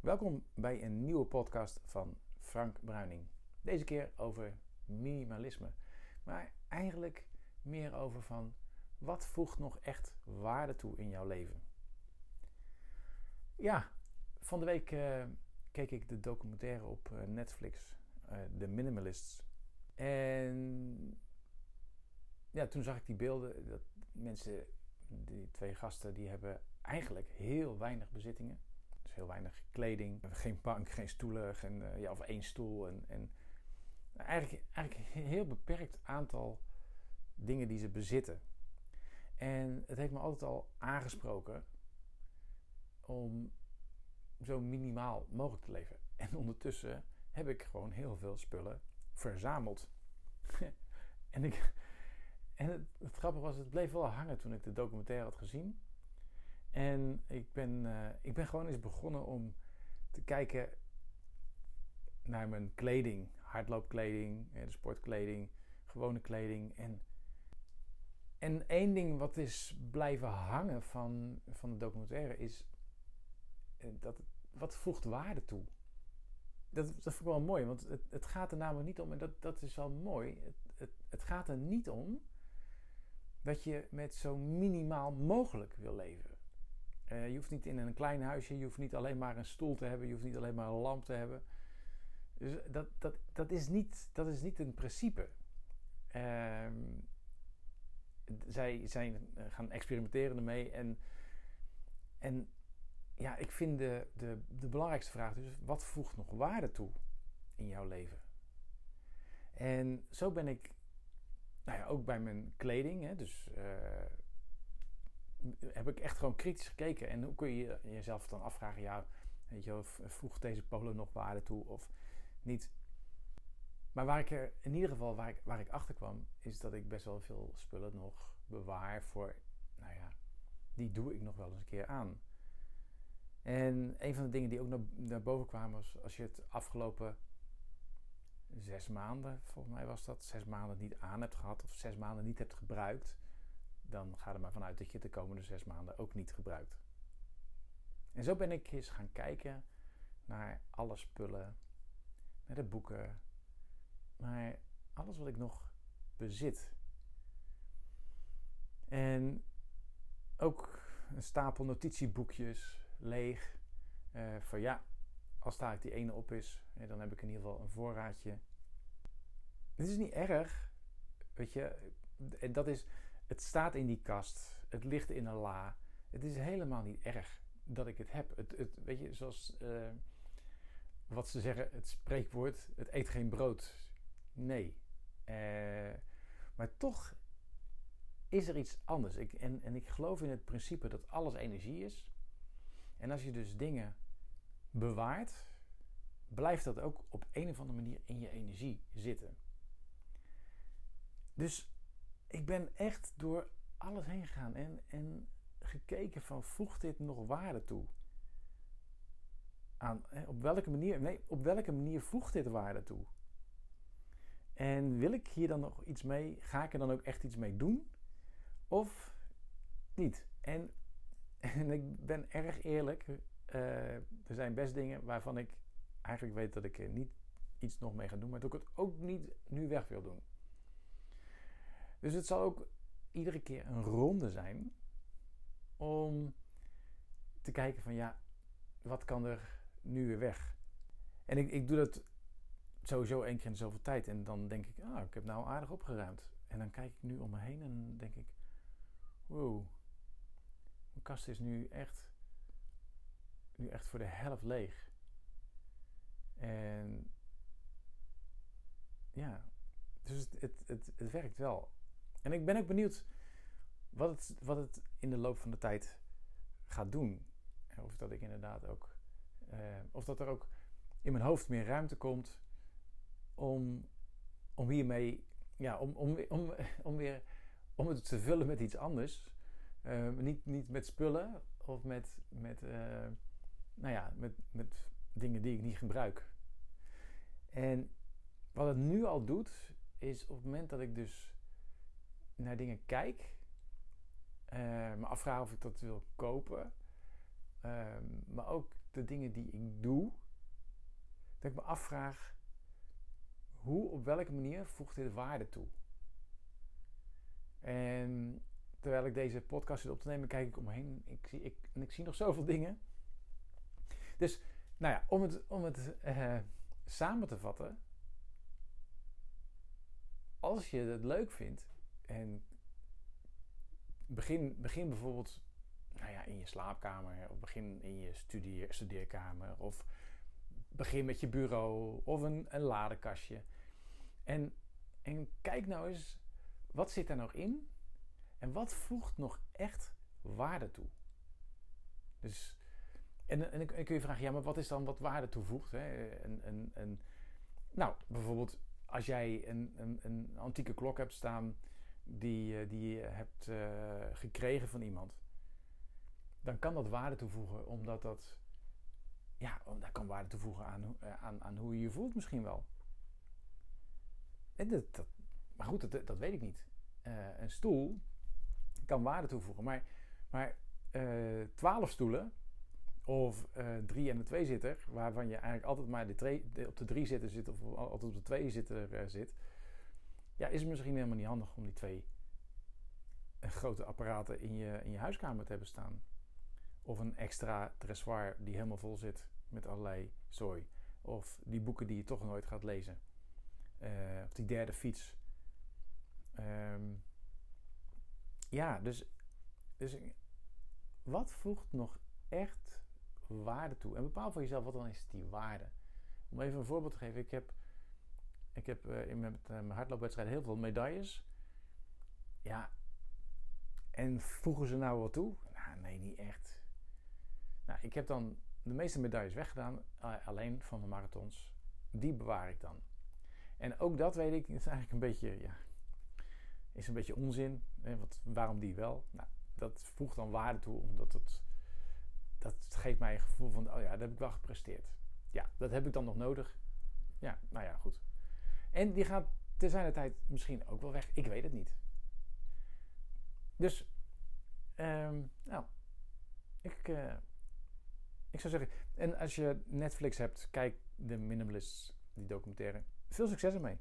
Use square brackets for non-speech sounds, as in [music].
Welkom bij een nieuwe podcast van Frank Bruining. Deze keer over minimalisme, maar eigenlijk meer over van wat voegt nog echt waarde toe in jouw leven. Ja, van de week uh, keek ik de documentaire op uh, Netflix, uh, The Minimalists. En ja, toen zag ik die beelden. Dat mensen, die twee gasten, die hebben eigenlijk heel weinig bezittingen. Heel weinig kleding, geen bank, geen stoelen, uh, ja, of één stoel. En, en eigenlijk, eigenlijk een heel beperkt aantal dingen die ze bezitten. En het heeft me altijd al aangesproken om zo minimaal mogelijk te leven. [laughs] En ondertussen heb ik gewoon heel veel spullen verzameld. [laughs] en ik, en het, het, grappige was, het bleef wel hangen toen ik de documentaire had gezien. Ik ben, uh, ik ben gewoon eens begonnen om te kijken naar mijn kleding. Hardloopkleding, de sportkleding, gewone kleding. En, en één ding wat is blijven hangen van, van de documentaire is eh, dat wat voegt waarde toe. Dat, dat vond ik wel mooi, want het, het gaat er namelijk niet om, en dat, dat is wel mooi. Het, het, het gaat er niet om dat je met zo minimaal mogelijk wil leven. Uh, je hoeft niet in een klein huisje, je hoeft niet alleen maar een stoel te hebben, je hoeft niet alleen maar een lamp te hebben. Dus dat, dat, dat, is, niet, dat is niet een principe. Uh, zij zijn eh, gaan experimenteren ermee en, en ja, ik vind de, de, de belangrijkste vraag dus, wat voegt nog waarde toe in jouw leven? En zo ben ik nou ja, ook bij mijn kleding. Hè, dus uh, heb ik echt gewoon kritisch gekeken. En hoe kun je jezelf dan afvragen: ja, weet je, voegt deze polo nog waarde toe of niet? Maar waar ik er in ieder geval waar ik, waar ik achter kwam, is dat ik best wel veel spullen nog bewaar voor, nou ja, die doe ik nog wel eens een keer aan. En een van de dingen die ook naar, naar boven kwamen was als je het afgelopen zes maanden, volgens mij was dat, zes maanden niet aan hebt gehad of zes maanden niet hebt gebruikt, dan ga er maar vanuit dat je de komende zes maanden ook niet gebruikt. En zo ben ik eens gaan kijken naar alle spullen, naar de boeken, naar alles wat ik nog bezit. En ook een stapel notitieboekjes leeg. Uh, van ja, als daar die ene op is, dan heb ik in ieder geval een voorraadje. Het is niet erg, weet je. Dat is, het staat in die kast, het ligt in een la. Het is helemaal niet erg dat ik het heb. Het, het weet je, zoals uh, wat ze zeggen, het spreekwoord: het eet geen brood. Nee. Uh, maar toch is er iets anders. Ik, en, en ik geloof in het principe dat alles energie is. En als je dus dingen bewaart, blijft dat ook op een of andere manier in je energie zitten. Dus ik ben echt door alles heen gegaan en, en gekeken van voegt dit nog waarde toe? Aan, op welke manier, nee, op welke manier voegt dit waarde toe? En wil ik hier dan nog iets mee? Ga ik er dan ook echt iets mee doen? Of niet? En, [laughs] en ik ben erg eerlijk. Uh, er zijn best dingen waarvan ik eigenlijk weet dat ik er niet iets nog mee ga doen, maar dat ik het ook niet nu weg wil doen. Dus het zal ook iedere keer een ronde zijn om te kijken van ja, wat kan er nu weer weg? En ik, ik doe dat sowieso één keer in zoveel tijd en dan denk ik, ah, ik heb nou aardig opgeruimd. En dan kijk ik nu om me heen en denk ik, wow, mijn kast is nu echt nu echt voor de helft leeg. En ja, dus het, het, het, het, werkt wel. En ik ben ook benieuwd wat het, wat het in de loop van de tijd gaat doen. Of dat ik inderdaad ook. Uh, of dat er ook in mijn hoofd meer ruimte komt om, om hiermee. Ja, om, om, om, om weer. Om het te vullen met iets anders. Uh, niet, niet met spullen of met. met uh, nou ja, met, met dingen die ik niet gebruik. En wat het nu al doet, is op het moment dat ik dus naar dingen kijk, uh, me afvraag of ik dat wil kopen, uh, maar ook de dingen die ik doe, dat ik me afvraag hoe, op welke manier voegt dit waarde toe? En terwijl ik deze podcast zit op te nemen, kijk ik omheen. Ik zie, ik, en ik zie nog zoveel dingen. Dus, nou ja, om het, om het uh, samen te vatten. Als je het leuk vindt en begin, begin bijvoorbeeld nou ja, in je slaapkamer of begin in je studeer, studeerkamer of begin met je bureau of een, een ladekastje. En, en kijk nou eens, wat zit er nog in en wat voegt nog echt waarde toe? Dus, en, en, kun je vragen, ja, maar wat is dan wat waarde toevoegt? Hè? Nou, bijvoorbeeld als jij een, een, een antieke klok hebt staan die, die je hebt uh, gekregen van iemand, dan kan dat waarde toevoegen, omdat dat, ja, dat kan waarde toevoegen aan, eh, aan, aan hoe je je voelt misschien wel. En dat, dat, maar goed, dat, dat weet ik niet. Een stoel kan waarde toevoegen, maar, maar uh, twaalf stoelen of drie en een tweezitter, waarvan je eigenlijk altijd maar de de, op de drie zitter zit of altijd op de twee zitter zit, ja, is het misschien helemaal niet handig om die twee grote apparaten in je, in je huiskamer te hebben staan. Of een extra dressoir die helemaal vol zit met allerlei zooi. Of die boeken die je toch nooit gaat lezen. Uh, of die derde fiets. Um, ja, dus, dus wat voegt nog echt waarde toe? En bepaal voor jezelf wat dan is die waarde. Om even een voorbeeld te geven. Ik heb, ik heb uh, in mijn, mijn hardloopwedstrijd heel veel medailles. Ja, en voegen ze nou wat toe? Nou, nee, niet echt. Nou, ik heb dan de meeste medailles weggedaan, alleen van de marathons. Die bewaar ik dan. En ook dat weet ik, is eigenlijk een beetje, ja, is een beetje onzin. Hè, wat, waarom die wel? Nou, dat voegt dan waarde toe, omdat het, dat geeft mij een gevoel van, oh ja, dat heb ik wel gepresteerd. Ja, dat heb ik dan nog nodig. Ja, nou ja, goed. En die gaat te zijn tijd misschien ook wel weg. Ik weet het niet. Dus, um, nou, ik, uh, ik zou zeggen, en als je Netflix hebt, kijk de Minimalists, die documentaire. Veel succes ermee.